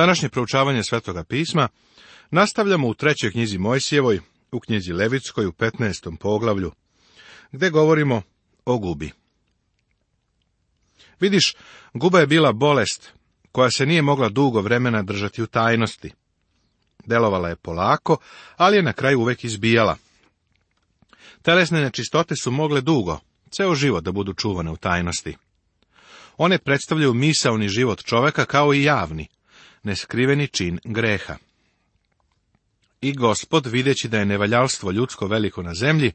Današnje proučavanje Svetoga pisma nastavljamo u trećoj knjizi Mojsijevoj, u knjizi Levitskoj u 15. poglavlju, gde govorimo o gubi. Vidiš, guba je bila bolest koja se nije mogla dugo vremena držati u tajnosti. Delovala je polako, ali je na kraju uvek izbijala. Telesne nečistote su mogle dugo, ceo život da budu čuvane u tajnosti. One predstavljaju misaoni život čoveka kao i javni, neskriveni čin greha. I gospod, videći da je nevaljalstvo ljudsko veliko na zemlji,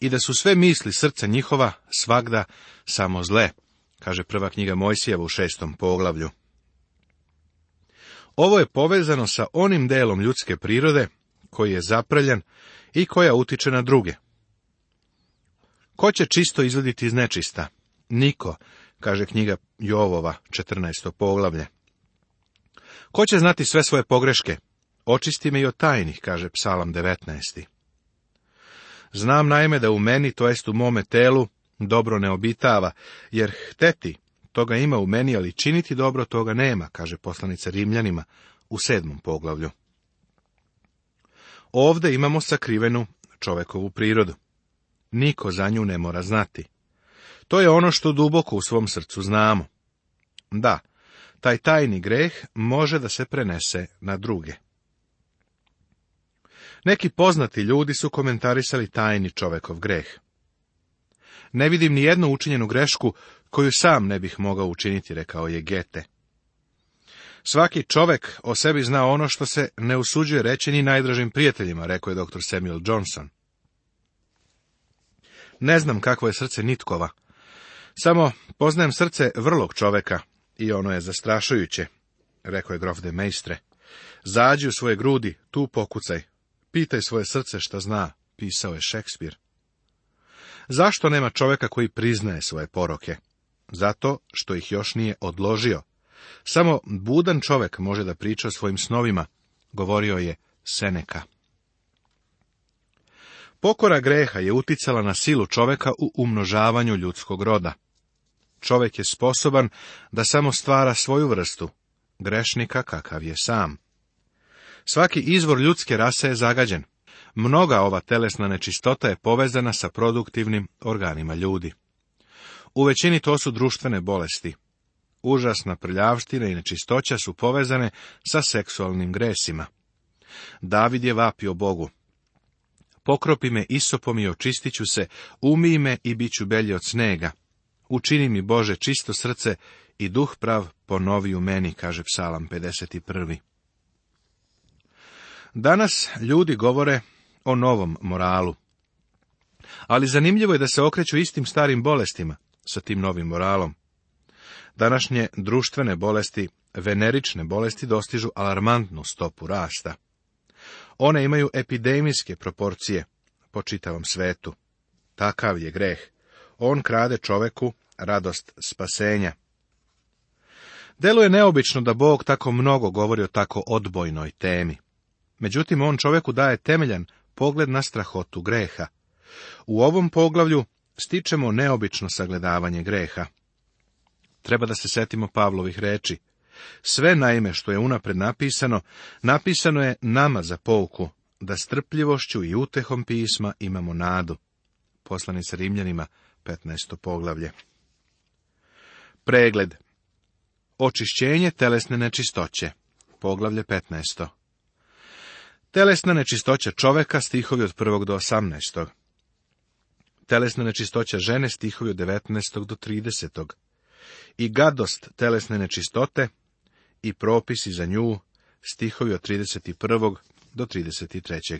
i da su sve misli srca njihova svagda samo zle, kaže prva knjiga Mojsijeva u šestom poglavlju. Ovo je povezano sa onim delom ljudske prirode koji je zapreljen i koja utiče na druge. Ko će čisto izvoditi iz nečista? Niko, kaže knjiga Jovova, 14. poglavlje. Ko će znati sve svoje pogreške? Očisti me i od tajnih, kaže psalam 19. Znam naime da u meni, to jest u mome telu, dobro ne obitava, jer hteti, toga ima u meni, ali činiti dobro toga nema, kaže poslanica Rimljanima u sedmom poglavlju. Ovde imamo sakrivenu čovekovu prirodu. Niko za nju ne mora znati. To je ono što duboko u svom srcu znamo. Da, taj tajni greh može da se prenese na druge. Neki poznati ljudi su komentarisali tajni čovekov greh. Ne vidim ni jednu učinjenu grešku koju sam ne bih mogao učiniti, rekao je Gete. Svaki čovek o sebi zna ono što se ne usuđuje reći ni najdražim prijateljima, rekao je dr. Samuel Johnson. Ne znam kakvo je srce nitkova. Samo poznajem srce vrlog čoveka. I ono je zastrašujuće, rekao je de Meistre. Zađi u svoje grudi, tu pokucaj. Pitaj svoje srce šta zna, pisao je Šekspir. Zašto nema čoveka koji priznaje svoje poroke? Zato što ih još nije odložio. Samo budan čovek može da priča o svojim snovima, govorio je Seneka. Pokora greha je uticala na silu čoveka u umnožavanju ljudskog roda. Čovjek je sposoban da samo stvara svoju vrstu, grešnika kakav je sam. Svaki izvor ljudske rase je zagađen. Mnoga ova telesna nečistota je povezana sa produktivnim organima ljudi. U većini to su društvene bolesti. Užasna prljavština i nečistoća su povezane sa seksualnim gresima. David je vapio Bogu. Pokropi me isopom i očistit ću se, umij me i bit ću belji od snega. Učini mi Bože čisto srce i duh prav ponovi u meni, kaže psalam 51. Danas ljudi govore o novom moralu. Ali zanimljivo je da se okreću istim starim bolestima sa tim novim moralom. Današnje društvene bolesti, venerične bolesti dostižu alarmantnu stopu rasta. One imaju epidemijske proporcije po čitavom svetu. Takav je greh. On krade čoveku radost spasenja. Deluje je neobično da Bog tako mnogo govori o tako odbojnoj temi. Međutim, on čoveku daje temeljan pogled na strahotu greha. U ovom poglavlju stičemo neobično sagledavanje greha. Treba da se setimo Pavlovih reči. Sve naime što je unapred napisano, napisano je nama za pouku, da strpljivošću i utehom pisma imamo nadu. Poslanica Rimljanima, 15. poglavlje. Pregled. Očišćenje telesne nečistoće. Poglavlje 15. Telesna nečistoća čoveka stihovi od 1. do 18. Telesna nečistoća žene stihovi od 19. do 30. I gadost telesne nečistote i propisi za nju stihovi od 31. do 33.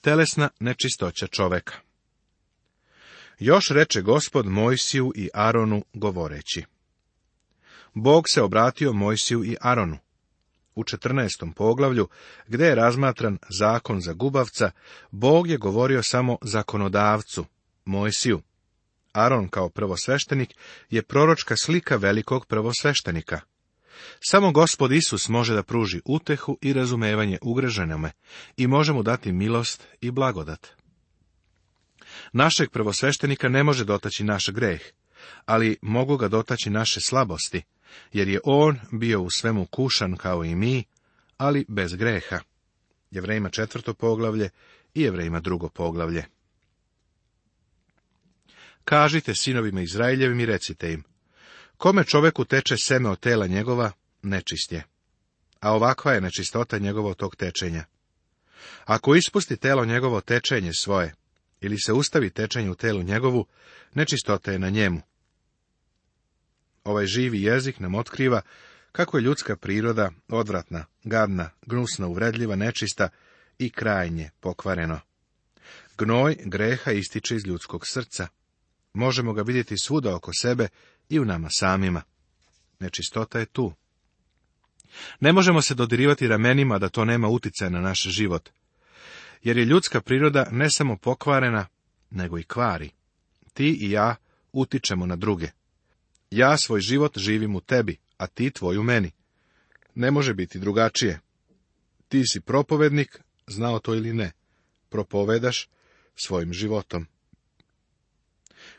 Telesna nečistoća čoveka još reče gospod Mojsiju i Aronu govoreći. Bog se obratio Mojsiju i Aronu. U 14. poglavlju, gdje je razmatran zakon za gubavca, Bog je govorio samo zakonodavcu, Mojsiju. Aron kao prvosveštenik je proročka slika velikog prvosveštenika. Samo gospod Isus može da pruži utehu i razumevanje ugroženome i može mu dati milost i blagodat. Našeg prvosveštenika ne može dotaći naš greh, ali mogu ga dotaći naše slabosti, jer je on bio u svemu kušan kao i mi, ali bez greha. Jevrejima četvrto poglavlje i Jevrejima drugo poglavlje. Kažite sinovima Izraeljevim i recite im, kome čoveku teče seme od tela njegova, nečist je. A ovakva je nečistota njegovo tog tečenja. Ako ispusti telo njegovo tečenje svoje, ili se ustavi tečenje u telu njegovu, nečistota je na njemu. Ovaj živi jezik nam otkriva kako je ljudska priroda odvratna, gadna, gnusna, uvredljiva, nečista i krajnje pokvareno. Gnoj greha ističe iz ljudskog srca. Možemo ga vidjeti svuda oko sebe i u nama samima. Nečistota je tu. Ne možemo se dodirivati ramenima da to nema utjecaj na naš život jer je ljudska priroda ne samo pokvarena, nego i kvari. Ti i ja utičemo na druge. Ja svoj život živim u tebi, a ti tvoj u meni. Ne može biti drugačije. Ti si propovednik, znao to ili ne, propovedaš svojim životom.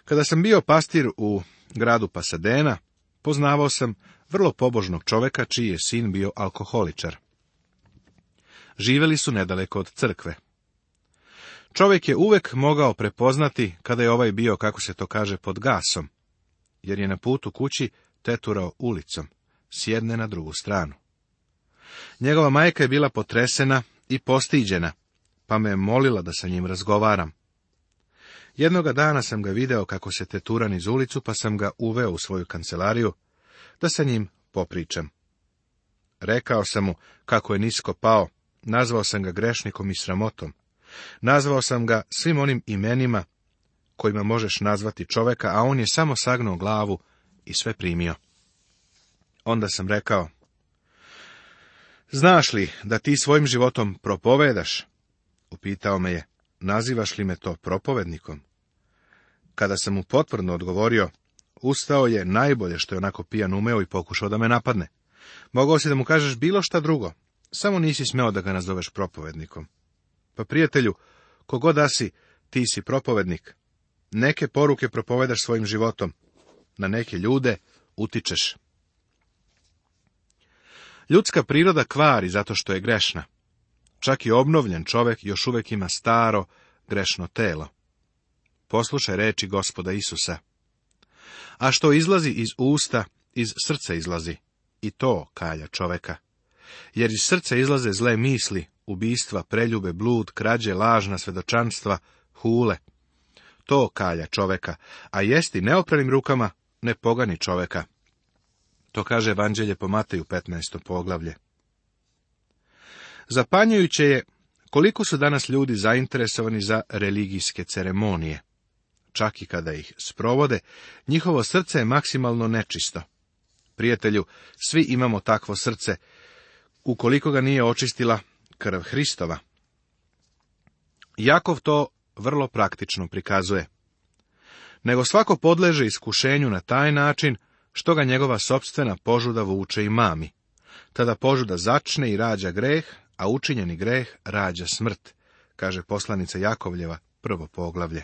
Kada sam bio pastir u gradu Pasadena, poznavao sam vrlo pobožnog čoveka čiji je sin bio alkoholičar. Živeli su nedaleko od crkve. Čovjek je uvek mogao prepoznati kada je ovaj bio, kako se to kaže, pod gasom, jer je na putu kući teturao ulicom, sjedne na drugu stranu. Njegova majka je bila potresena i postiđena, pa me je molila da sa njim razgovaram. Jednoga dana sam ga video kako se teturan iz ulicu, pa sam ga uveo u svoju kancelariju, da sa njim popričam. Rekao sam mu kako je nisko pao, nazvao sam ga grešnikom i sramotom. Nazvao sam ga svim onim imenima kojima možeš nazvati čoveka, a on je samo sagnuo glavu i sve primio. Onda sam rekao, znaš li da ti svojim životom propovedaš? Upitao me je, nazivaš li me to propovednikom? Kada sam mu potvrdno odgovorio, ustao je najbolje što je onako pijan umeo i pokušao da me napadne. Mogao si da mu kažeš bilo šta drugo, samo nisi smeo da ga nazoveš propovednikom. Pa prijatelju, kogod da ti si propovednik. Neke poruke propovedaš svojim životom. Na neke ljude utičeš. Ljudska priroda kvari zato što je grešna. Čak i obnovljen čovek još uvek ima staro, grešno telo. Poslušaj reči gospoda Isusa. A što izlazi iz usta, iz srca izlazi, i to kalja čoveka jer iz srca izlaze zle misli, ubistva, preljube, blud, krađe, lažna svedočanstva, hule. To kalja čoveka, a jesti neopravim rukama ne pogani čoveka. To kaže Evanđelje po Mateju 15. poglavlje. Zapanjujuće je koliko su danas ljudi zainteresovani za religijske ceremonije. Čak i kada ih sprovode, njihovo srce je maksimalno nečisto. Prijatelju, svi imamo takvo srce, ukoliko ga nije očistila krv Hristova. Jakov to vrlo praktično prikazuje. Nego svako podleže iskušenju na taj način što ga njegova sobstvena požuda vuče i mami. Tada požuda začne i rađa greh, a učinjeni greh rađa smrt, kaže poslanica Jakovljeva prvo poglavlje.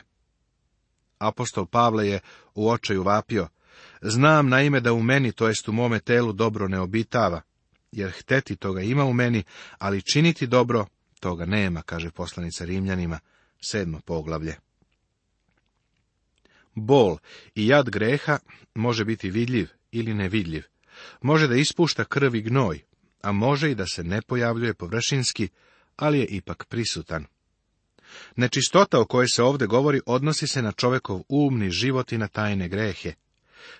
Apostol Pavle je u očaju vapio, znam naime da u meni, to jest u mome telu, dobro ne obitava, jer hteti toga ima u meni, ali činiti dobro toga nema, kaže poslanica Rimljanima, sedmo poglavlje. Bol i jad greha može biti vidljiv ili nevidljiv. Može da ispušta krv i gnoj, a može i da se ne pojavljuje površinski, ali je ipak prisutan. Nečistota o kojoj se ovdje govori odnosi se na čovekov umni život i na tajne grehe.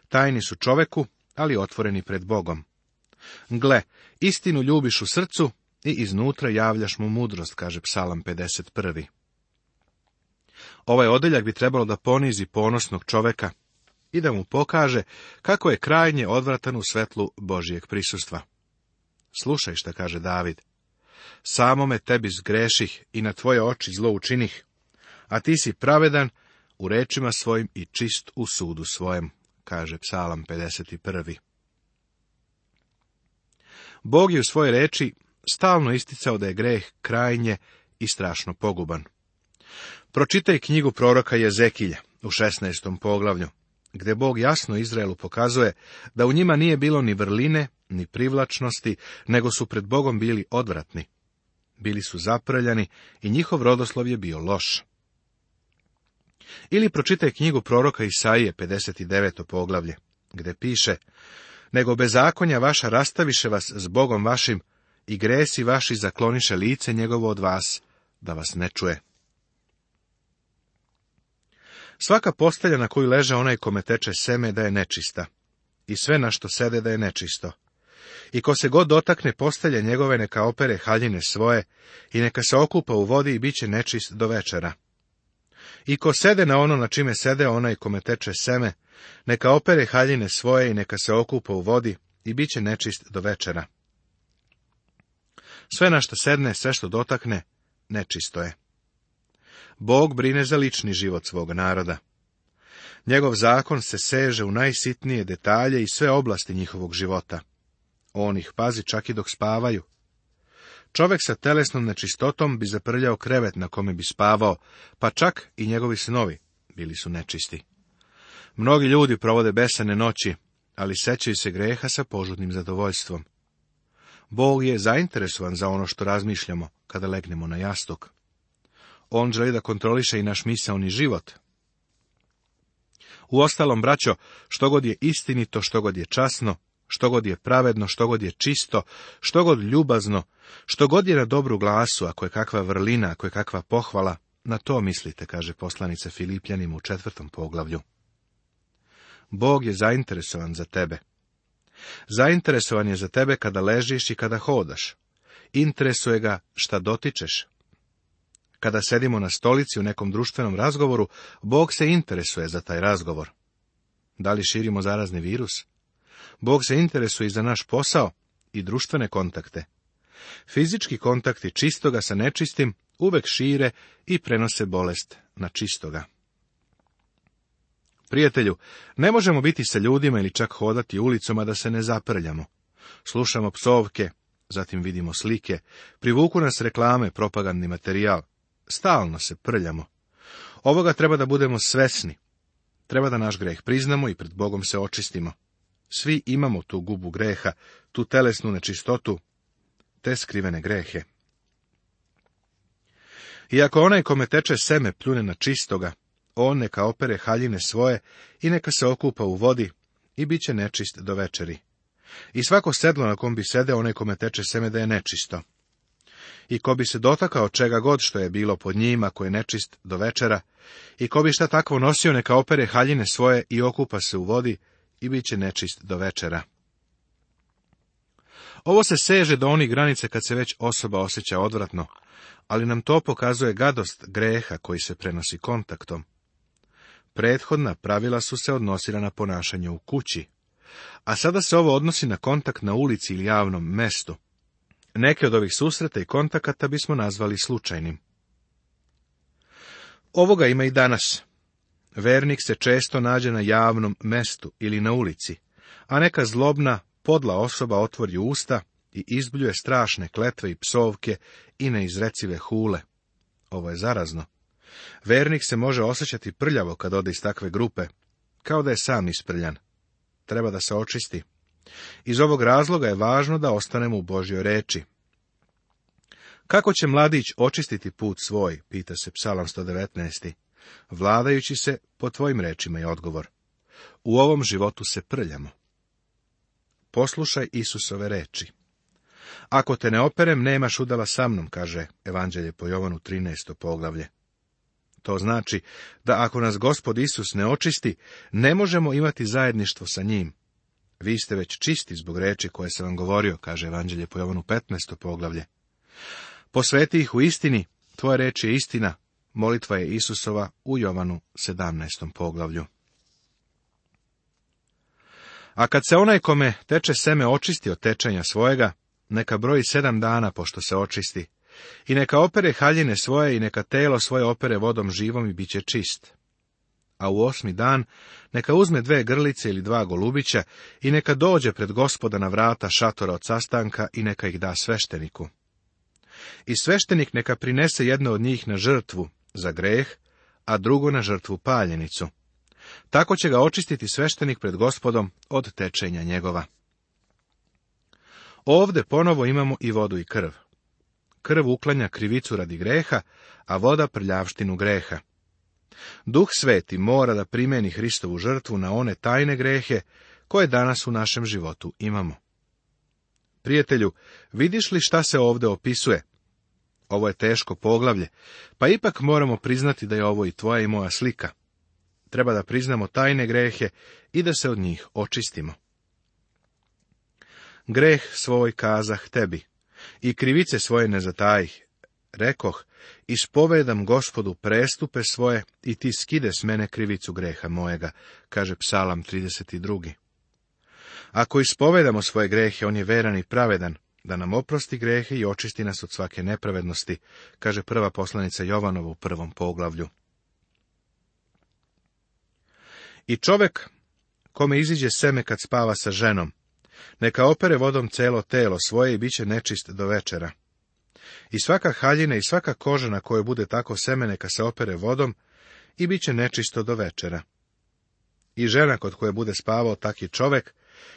Tajni su čoveku, ali otvoreni pred Bogom. Gle, istinu ljubiš u srcu i iznutra javljaš mu mudrost, kaže psalam 51. Ovaj odeljak bi trebalo da ponizi ponosnog čoveka i da mu pokaže kako je krajnje odvratan u svetlu Božijeg prisustva. Slušaj šta kaže David. Samo me tebi zgreših i na tvoje oči zlo učinih, a ti si pravedan u rečima svojim i čist u sudu svojem, kaže psalam 51. Bog je u svojoj reči stalno isticao da je greh krajnje i strašno poguban. Pročitaj knjigu proroka Jezekilja u 16. poglavlju, gde Bog jasno Izraelu pokazuje da u njima nije bilo ni vrline, ni privlačnosti, nego su pred Bogom bili odvratni. Bili su zaprljani i njihov rodoslov je bio loš. Ili pročitaj knjigu proroka Isaije 59. poglavlje, gde piše nego bezakonja vaša rastaviše vas s Bogom vašim i gresi vaši zakloniše lice njegovo od vas, da vas ne čuje. Svaka postelja na koju leže onaj kome teče seme da je nečista, i sve na što sede da je nečisto. I ko se god dotakne postelje njegove neka opere haljine svoje, i neka se okupa u vodi i bit će nečist do večera. I ko sede na ono na čime sede onaj kome teče seme, neka opere haljine svoje i neka se okupa u vodi i bit će nečist do večera. Sve na što sedne, sve što dotakne, nečisto je. Bog brine za lični život svog naroda. Njegov zakon se seže u najsitnije detalje i sve oblasti njihovog života. On ih pazi čak i dok spavaju. Čovjek sa telesnom nečistotom bi zaprljao krevet na kome bi spavao, pa čak i njegovi snovi bili su nečisti. Mnogi ljudi provode besane noći, ali sećaju se greha sa požudnim zadovoljstvom. Bog je zainteresovan za ono što razmišljamo kada legnemo na jastok. On želi da kontroliše i naš misaoni život. U ostalom, braćo, što god je istinito, što god je časno, što god je pravedno, što god je čisto, što god ljubazno, što god je na dobru glasu, ako je kakva vrlina, ako je kakva pohvala, na to mislite, kaže poslanice Filipljanim u četvrtom poglavlju. Bog je zainteresovan za tebe. Zainteresovan je za tebe kada ležiš i kada hodaš. Interesuje ga šta dotičeš. Kada sedimo na stolici u nekom društvenom razgovoru, Bog se interesuje za taj razgovor. Da li širimo zarazni virus? Bog se interesuje i za naš posao i društvene kontakte. Fizički kontakti čistoga sa nečistim uvek šire i prenose bolest na čistoga. Prijatelju, ne možemo biti sa ljudima ili čak hodati ulicama da se ne zaprljamo. Slušamo psovke, zatim vidimo slike, privuku nas reklame, propagandni materijal. Stalno se prljamo. Ovoga treba da budemo svesni. Treba da naš greh priznamo i pred Bogom se očistimo. Svi imamo tu gubu greha, tu telesnu nečistotu, te skrivene grehe. I ako onaj kome teče seme pljune na čistoga, on neka opere haljine svoje i neka se okupa u vodi i bit će nečist do večeri. I svako sedlo na kom bi sede onaj kome teče seme da je nečisto. I ko bi se dotakao čega god što je bilo pod njima ko je nečist do večera, i ko bi šta takvo nosio neka opere haljine svoje i okupa se u vodi i bit će nečist do večera. Ovo se seže do onih granice kad se već osoba osjeća odvratno, ali nam to pokazuje gadost greha koji se prenosi kontaktom. Prethodna pravila su se odnosila na ponašanje u kući, a sada se ovo odnosi na kontakt na ulici ili javnom mestu. Neke od ovih susreta i kontakata bismo nazvali slučajnim. Ovoga ima i danas. Vernik se često nađe na javnom mestu ili na ulici, a neka zlobna, podla osoba otvori usta i izbljuje strašne kletve i psovke i neizrecive hule. Ovo je zarazno. Vernik se može osjećati prljavo kad ode iz takve grupe, kao da je sam isprljan. Treba da se očisti. Iz ovog razloga je važno da ostanemo u Božjoj reči. Kako će mladić očistiti put svoj, pita se psalam 119 vladajući se po tvojim rečima i odgovor. U ovom životu se prljamo. Poslušaj Isusove reči. Ako te ne operem, nemaš udala sa mnom, kaže Evanđelje po Jovanu 13. poglavlje. To znači da ako nas gospod Isus ne očisti, ne možemo imati zajedništvo sa njim. Vi ste već čisti zbog reči koje sam vam govorio, kaže Evanđelje po Jovanu 15. poglavlje. Posveti ih u istini, tvoja reč je istina, Molitva je Isusova u Jovanu 17. poglavlju. A kad se onaj kome teče seme očisti od tečenja svojega, neka broji sedam dana pošto se očisti, i neka opere haljine svoje i neka telo svoje opere vodom živom i bit će čist. A u osmi dan neka uzme dve grlice ili dva golubića i neka dođe pred gospoda na vrata šatora od sastanka i neka ih da svešteniku. I sveštenik neka prinese jedno od njih na žrtvu za greh, a drugo na žrtvu paljenicu. Tako će ga očistiti sveštenik pred gospodom od tečenja njegova. Ovde ponovo imamo i vodu i krv. Krv uklanja krivicu radi greha, a voda prljavštinu greha. Duh sveti mora da primeni Hristovu žrtvu na one tajne grehe koje danas u našem životu imamo. Prijatelju, vidiš li šta se ovde opisuje? Ovo je teško poglavlje, pa ipak moramo priznati da je ovo i tvoja i moja slika. Treba da priznamo tajne grehe i da se od njih očistimo. Greh svoj kazah tebi i krivice svoje ne zatajih. Rekoh, ispovedam gospodu prestupe svoje i ti skide s mene krivicu greha mojega, kaže psalam 32. Ako ispovedamo svoje grehe, on je veran i pravedan, da nam oprosti grehe i očisti nas od svake nepravednosti, kaže prva poslanica Jovanova u prvom poglavlju. I čovek, kome iziđe seme kad spava sa ženom, neka opere vodom celo telo svoje i bit će nečist do večera. I svaka haljina i svaka koža na kojoj bude tako seme neka se opere vodom i bit će nečisto do večera. I žena kod koje bude spavao taki čovek,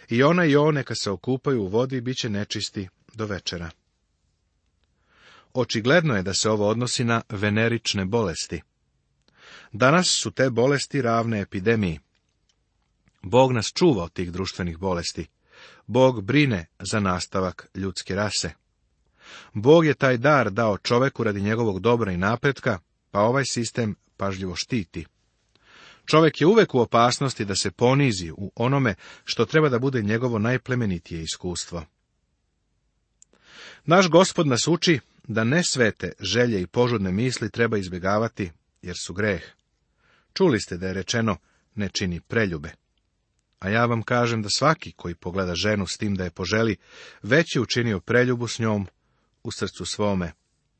i ona i on neka se okupaju u vodi bit će nečisti do večera. Očigledno je da se ovo odnosi na venerične bolesti. Danas su te bolesti ravne epidemiji. Bog nas čuva od tih društvenih bolesti. Bog brine za nastavak ljudske rase. Bog je taj dar dao čoveku radi njegovog dobra i napretka, pa ovaj sistem pažljivo štiti. Čovek je uvek u opasnosti da se ponizi u onome što treba da bude njegovo najplemenitije iskustvo. Naš gospod nas uči da ne svete želje i požudne misli treba izbjegavati, jer su greh. Čuli ste da je rečeno, ne čini preljube. A ja vam kažem da svaki koji pogleda ženu s tim da je poželi, već je učinio preljubu s njom u srcu svome.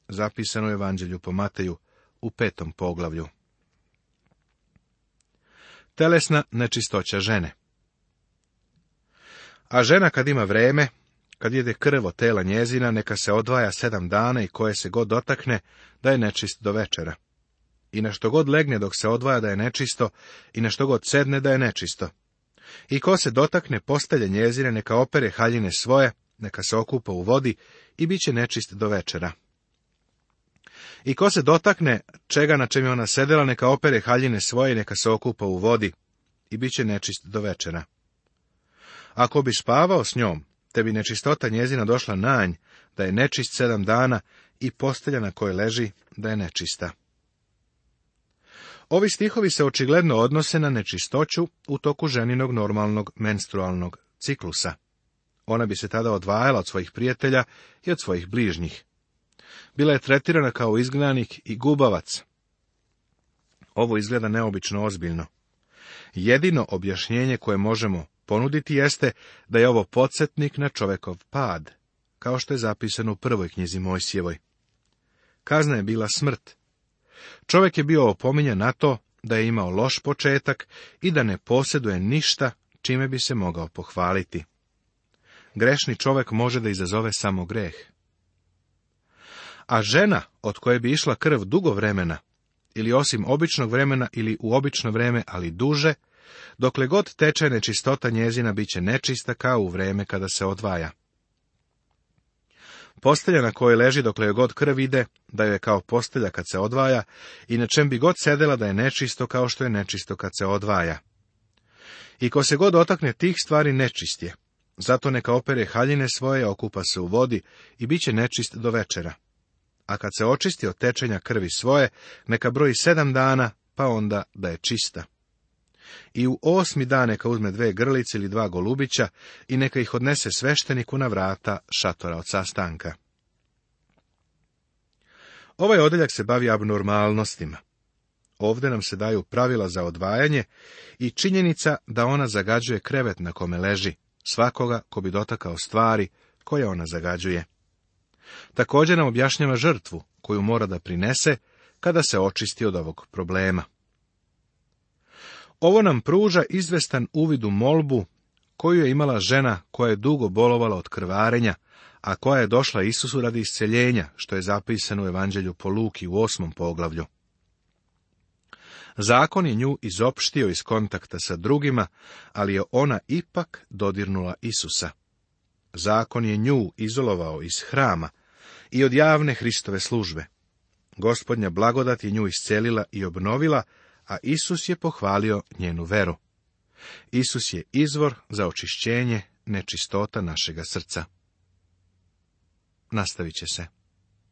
Zapisano je evanđelju po Mateju u petom poglavlju. Telesna nečistoća žene A žena kad ima vreme, kad jede krvo tela njezina, neka se odvaja sedam dana i koje se god dotakne, da je nečist do večera. I na što god legne dok se odvaja da je nečisto, i na što god sedne da je nečisto. I ko se dotakne postelje njezine, neka opere haljine svoje, neka se okupa u vodi i bit će nečist do večera. I ko se dotakne čega na čem je ona sedela, neka opere haljine svoje neka se okupa u vodi i bit će nečist do večera. Ako bi spavao s njom, te bi nečistota njezina došla na nj, da je nečist sedam dana i postelja na kojoj leži da je nečista. Ovi stihovi se očigledno odnose na nečistoću u toku ženinog normalnog menstrualnog ciklusa. Ona bi se tada odvajala od svojih prijatelja i od svojih bližnjih. Bila je tretirana kao izgnanik i gubavac. Ovo izgleda neobično ozbiljno. Jedino objašnjenje koje možemo ponuditi jeste da je ovo podsjetnik na čovekov pad, kao što je zapisano u prvoj knjizi Mojsijevoj. Kazna je bila smrt. Čovek je bio opominjen na to da je imao loš početak i da ne posjeduje ništa čime bi se mogao pohvaliti. Grešni čovek može da izazove samo greh. A žena od koje bi išla krv dugo vremena, ili osim običnog vremena ili u obično vreme, ali duže, Dokle god teče nečistota njezina bit će nečista kao u vreme kada se odvaja. Postelja na kojoj leži dokle god krv ide, da je kao postelja kad se odvaja, i na čem bi god sedela da je nečisto kao što je nečisto kad se odvaja. I ko se god otakne tih stvari nečist je. Zato neka opere haljine svoje, okupa se u vodi i bit će nečist do večera. A kad se očisti od tečenja krvi svoje, neka broji sedam dana, pa onda da je čista. I u osmi dan neka uzme dve grlice ili dva golubića i neka ih odnese svešteniku na vrata šatora od sastanka. Ovaj odeljak se bavi abnormalnostima. Ovde nam se daju pravila za odvajanje i činjenica da ona zagađuje krevet na kome leži, svakoga ko bi dotakao stvari koje ona zagađuje. Također nam objašnjava žrtvu koju mora da prinese kada se očisti od ovog problema. Ovo nam pruža izvestan uvid u molbu koju je imala žena koja je dugo bolovala od krvarenja, a koja je došla Isusu radi isceljenja, što je zapisano u Evanđelju po Luki u osmom poglavlju. Zakon je nju izopštio iz kontakta sa drugima, ali je ona ipak dodirnula Isusa. Zakon je nju izolovao iz hrama i od javne Hristove službe. Gospodnja blagodat je nju iscelila i obnovila, a Isus je pohvalio njenu veru. Isus je izvor za očišćenje nečistota našega srca. Nastavit će se.